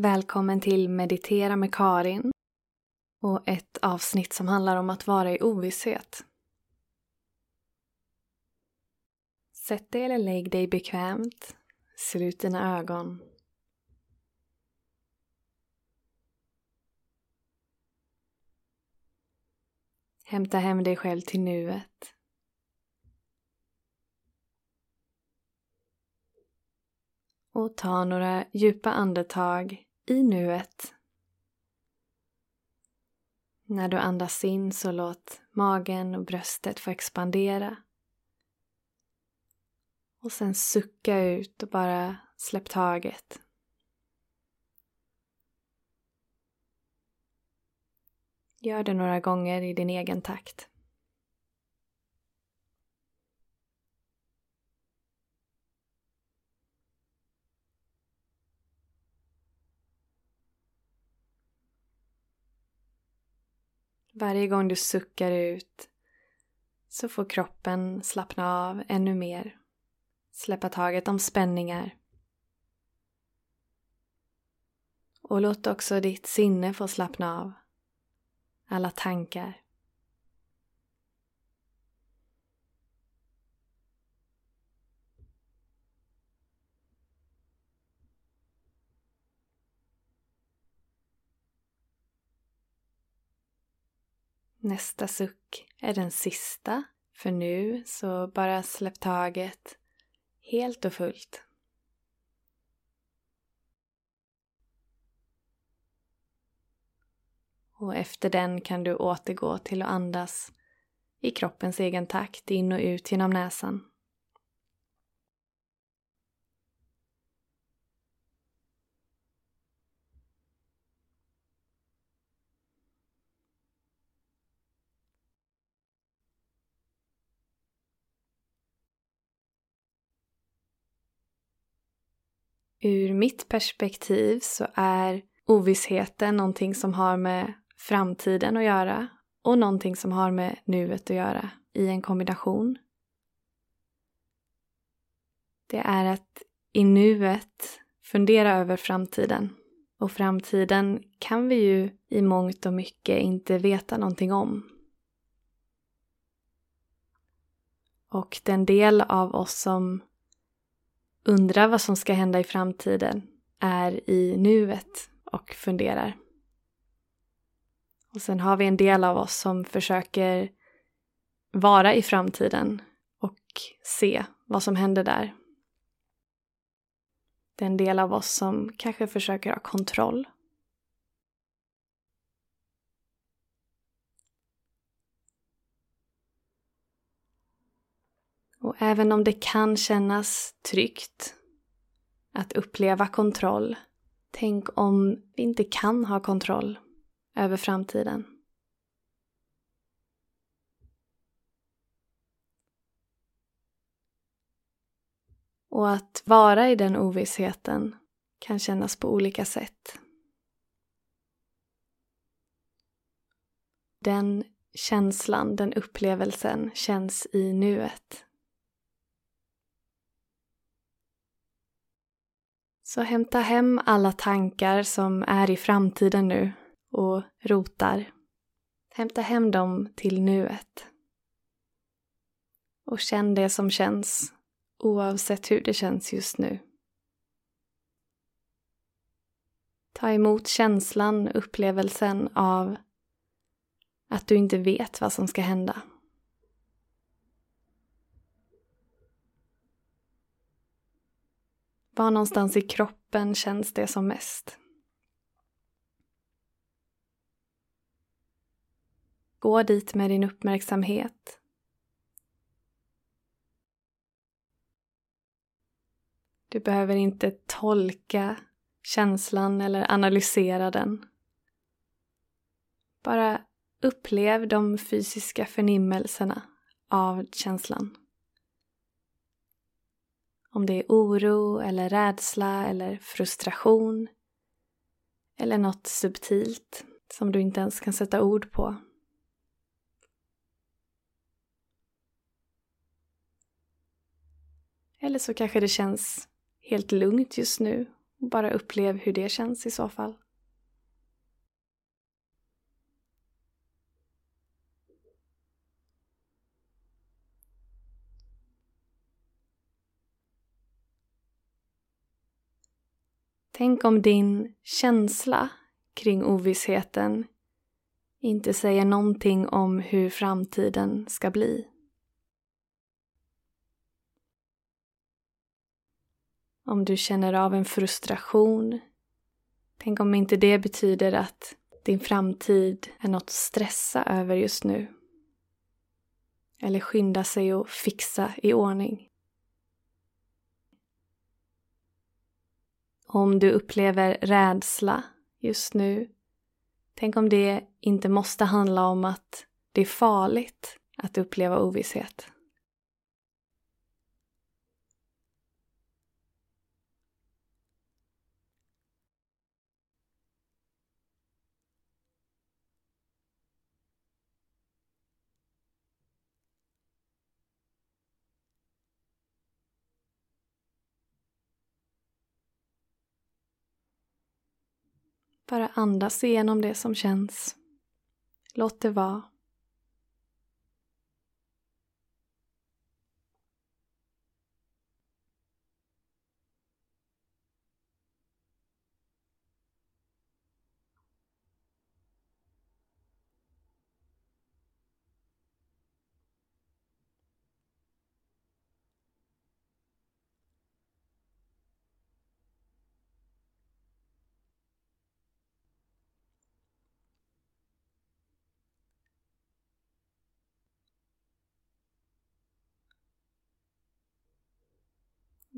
Välkommen till Meditera med Karin och ett avsnitt som handlar om att vara i ovisshet. Sätt dig eller lägg dig bekvämt. Slut dina ögon. Hämta hem dig själv till nuet. Och ta några djupa andetag i nuet. När du andas in så låt magen och bröstet få expandera. Och sen sucka ut och bara släpp taget. Gör det några gånger i din egen takt. Varje gång du suckar ut så får kroppen slappna av ännu mer. Släppa taget om spänningar. Och låt också ditt sinne få slappna av. Alla tankar. Nästa suck är den sista. För nu så bara släpp taget helt och fullt. Och efter den kan du återgå till att andas i kroppens egen takt in och ut genom näsan. Ur mitt perspektiv så är ovissheten någonting som har med framtiden att göra och någonting som har med nuet att göra i en kombination. Det är att i nuet fundera över framtiden. Och framtiden kan vi ju i mångt och mycket inte veta någonting om. Och den del av oss som undrar vad som ska hända i framtiden är i nuet och funderar. Och sen har vi en del av oss som försöker vara i framtiden och se vad som händer där. Det är en del av oss som kanske försöker ha kontroll. Även om det kan kännas tryggt att uppleva kontroll, tänk om vi inte kan ha kontroll över framtiden. Och att vara i den ovissheten kan kännas på olika sätt. Den känslan, den upplevelsen känns i nuet. Så hämta hem alla tankar som är i framtiden nu och rotar. Hämta hem dem till nuet. Och känn det som känns, oavsett hur det känns just nu. Ta emot känslan, upplevelsen av att du inte vet vad som ska hända. Var någonstans i kroppen känns det som mest? Gå dit med din uppmärksamhet. Du behöver inte tolka känslan eller analysera den. Bara upplev de fysiska förnimmelserna av känslan. Om det är oro eller rädsla eller frustration eller något subtilt som du inte ens kan sätta ord på. Eller så kanske det känns helt lugnt just nu Bara upplev hur det känns i så fall. Tänk om din känsla kring ovissheten inte säger någonting om hur framtiden ska bli. Om du känner av en frustration, tänk om inte det betyder att din framtid är något att stressa över just nu. Eller skynda sig och fixa i ordning. Om du upplever rädsla just nu, tänk om det inte måste handla om att det är farligt att uppleva ovisshet. Bara andas igenom det som känns. Låt det vara.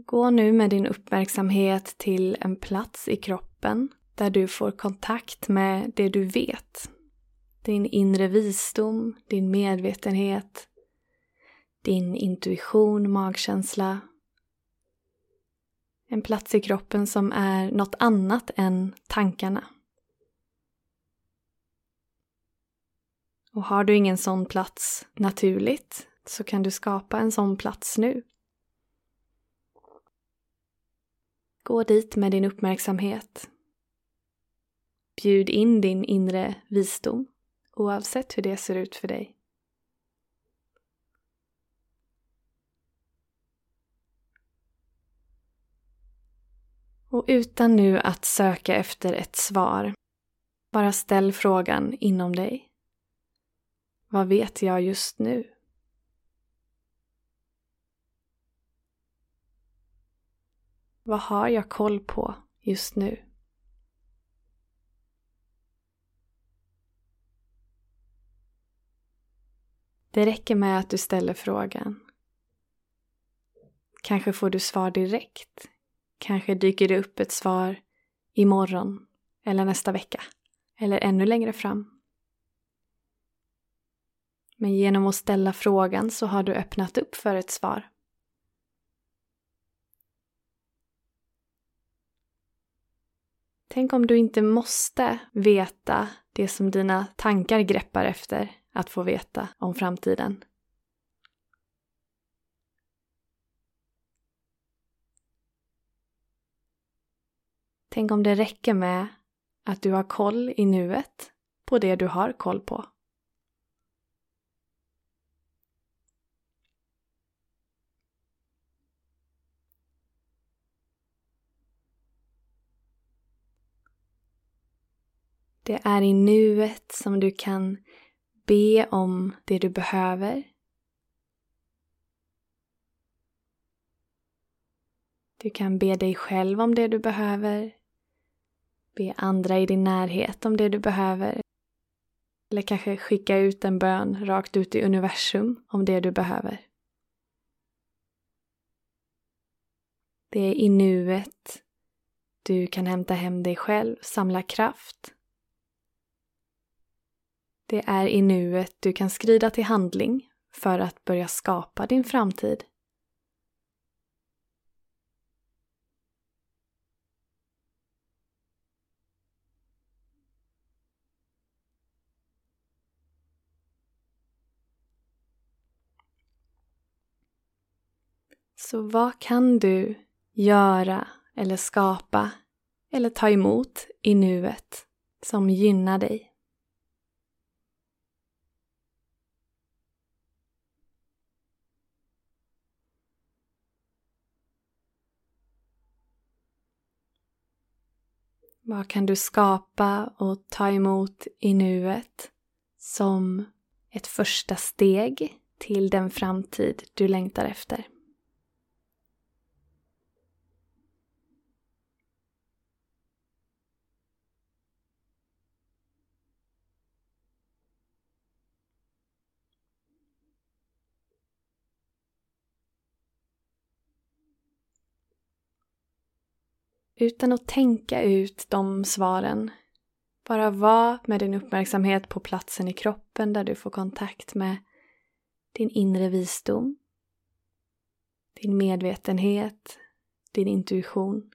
Gå nu med din uppmärksamhet till en plats i kroppen där du får kontakt med det du vet. Din inre visdom, din medvetenhet, din intuition, magkänsla. En plats i kroppen som är något annat än tankarna. Och har du ingen sån plats naturligt så kan du skapa en sån plats nu. Gå dit med din uppmärksamhet. Bjud in din inre visdom oavsett hur det ser ut för dig. Och utan nu att söka efter ett svar, bara ställ frågan inom dig. Vad vet jag just nu? Vad har jag koll på just nu? Det räcker med att du ställer frågan. Kanske får du svar direkt. Kanske dyker det upp ett svar imorgon eller nästa vecka eller ännu längre fram. Men genom att ställa frågan så har du öppnat upp för ett svar. Tänk om du inte måste veta det som dina tankar greppar efter att få veta om framtiden. Tänk om det räcker med att du har koll i nuet på det du har koll på. Det är i nuet som du kan be om det du behöver. Du kan be dig själv om det du behöver. Be andra i din närhet om det du behöver. Eller kanske skicka ut en bön rakt ut i universum om det du behöver. Det är i nuet du kan hämta hem dig själv, samla kraft det är i nuet du kan skrida till handling för att börja skapa din framtid. Så vad kan du göra eller skapa eller ta emot i nuet som gynnar dig. Vad kan du skapa och ta emot i nuet som ett första steg till den framtid du längtar efter? Utan att tänka ut de svaren. Bara var med din uppmärksamhet på platsen i kroppen där du får kontakt med din inre visdom, din medvetenhet, din intuition.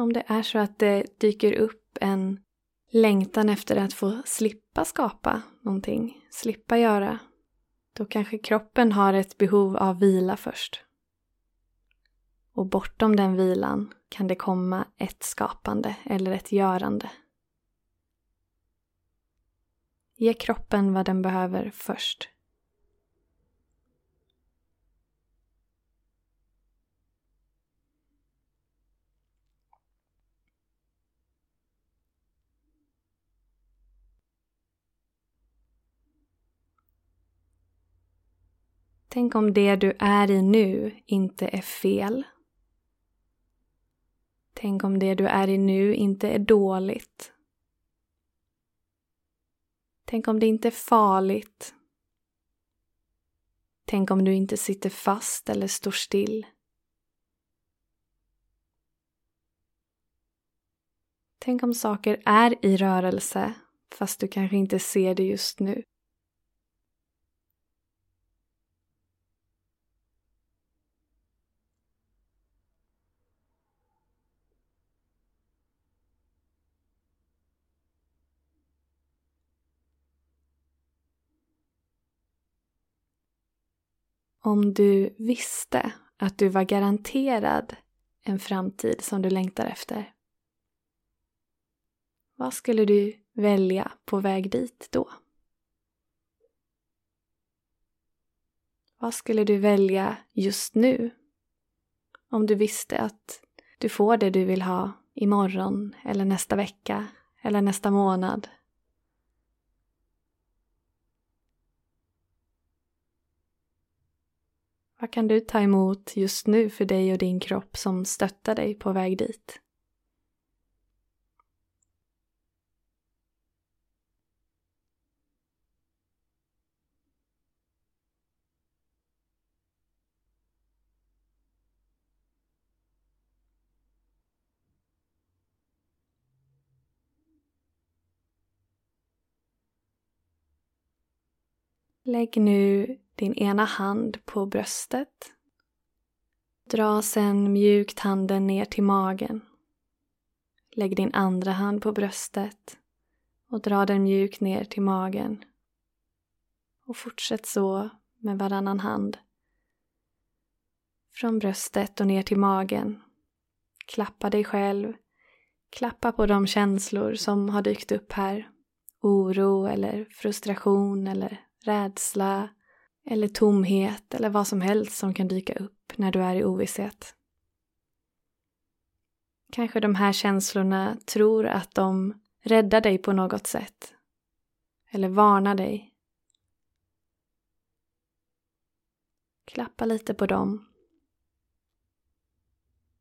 Om det är så att det dyker upp en längtan efter att få slippa skapa någonting, slippa göra, då kanske kroppen har ett behov av vila först. Och bortom den vilan kan det komma ett skapande eller ett görande. Ge kroppen vad den behöver först. Tänk om det du är i nu inte är fel. Tänk om det du är i nu inte är dåligt. Tänk om det inte är farligt. Tänk om du inte sitter fast eller står still. Tänk om saker är i rörelse fast du kanske inte ser det just nu. Om du visste att du var garanterad en framtid som du längtar efter. Vad skulle du välja på väg dit då? Vad skulle du välja just nu? Om du visste att du får det du vill ha imorgon eller nästa vecka eller nästa månad Vad kan du ta emot just nu för dig och din kropp som stöttar dig på väg dit? Lägg nu din ena hand på bröstet. Dra sen mjukt handen ner till magen. Lägg din andra hand på bröstet och dra den mjukt ner till magen. Och fortsätt så med varannan hand. Från bröstet och ner till magen. Klappa dig själv. Klappa på de känslor som har dykt upp här. Oro eller frustration eller rädsla eller tomhet eller vad som helst som kan dyka upp när du är i ovisshet. Kanske de här känslorna tror att de räddar dig på något sätt. Eller varnar dig. Klappa lite på dem.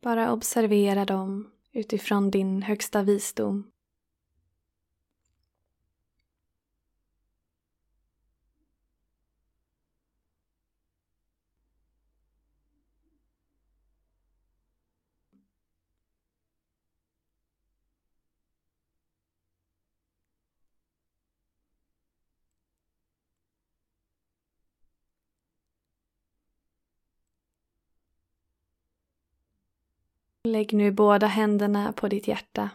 Bara observera dem utifrån din högsta visdom. Lägg nu båda händerna på ditt hjärta.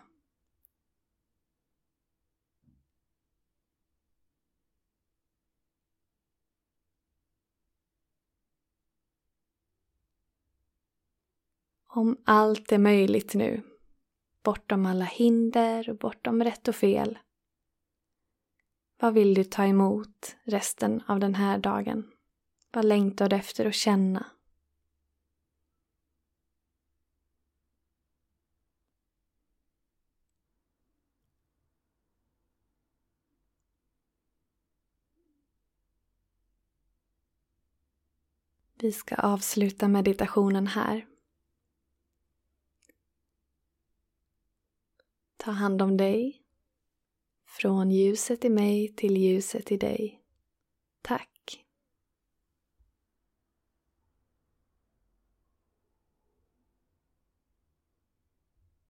Om allt är möjligt nu, bortom alla hinder och bortom rätt och fel. Vad vill du ta emot resten av den här dagen? Vad längtar du efter att känna? Vi ska avsluta meditationen här. Ta hand om dig. Från ljuset i mig till ljuset i dig. Tack.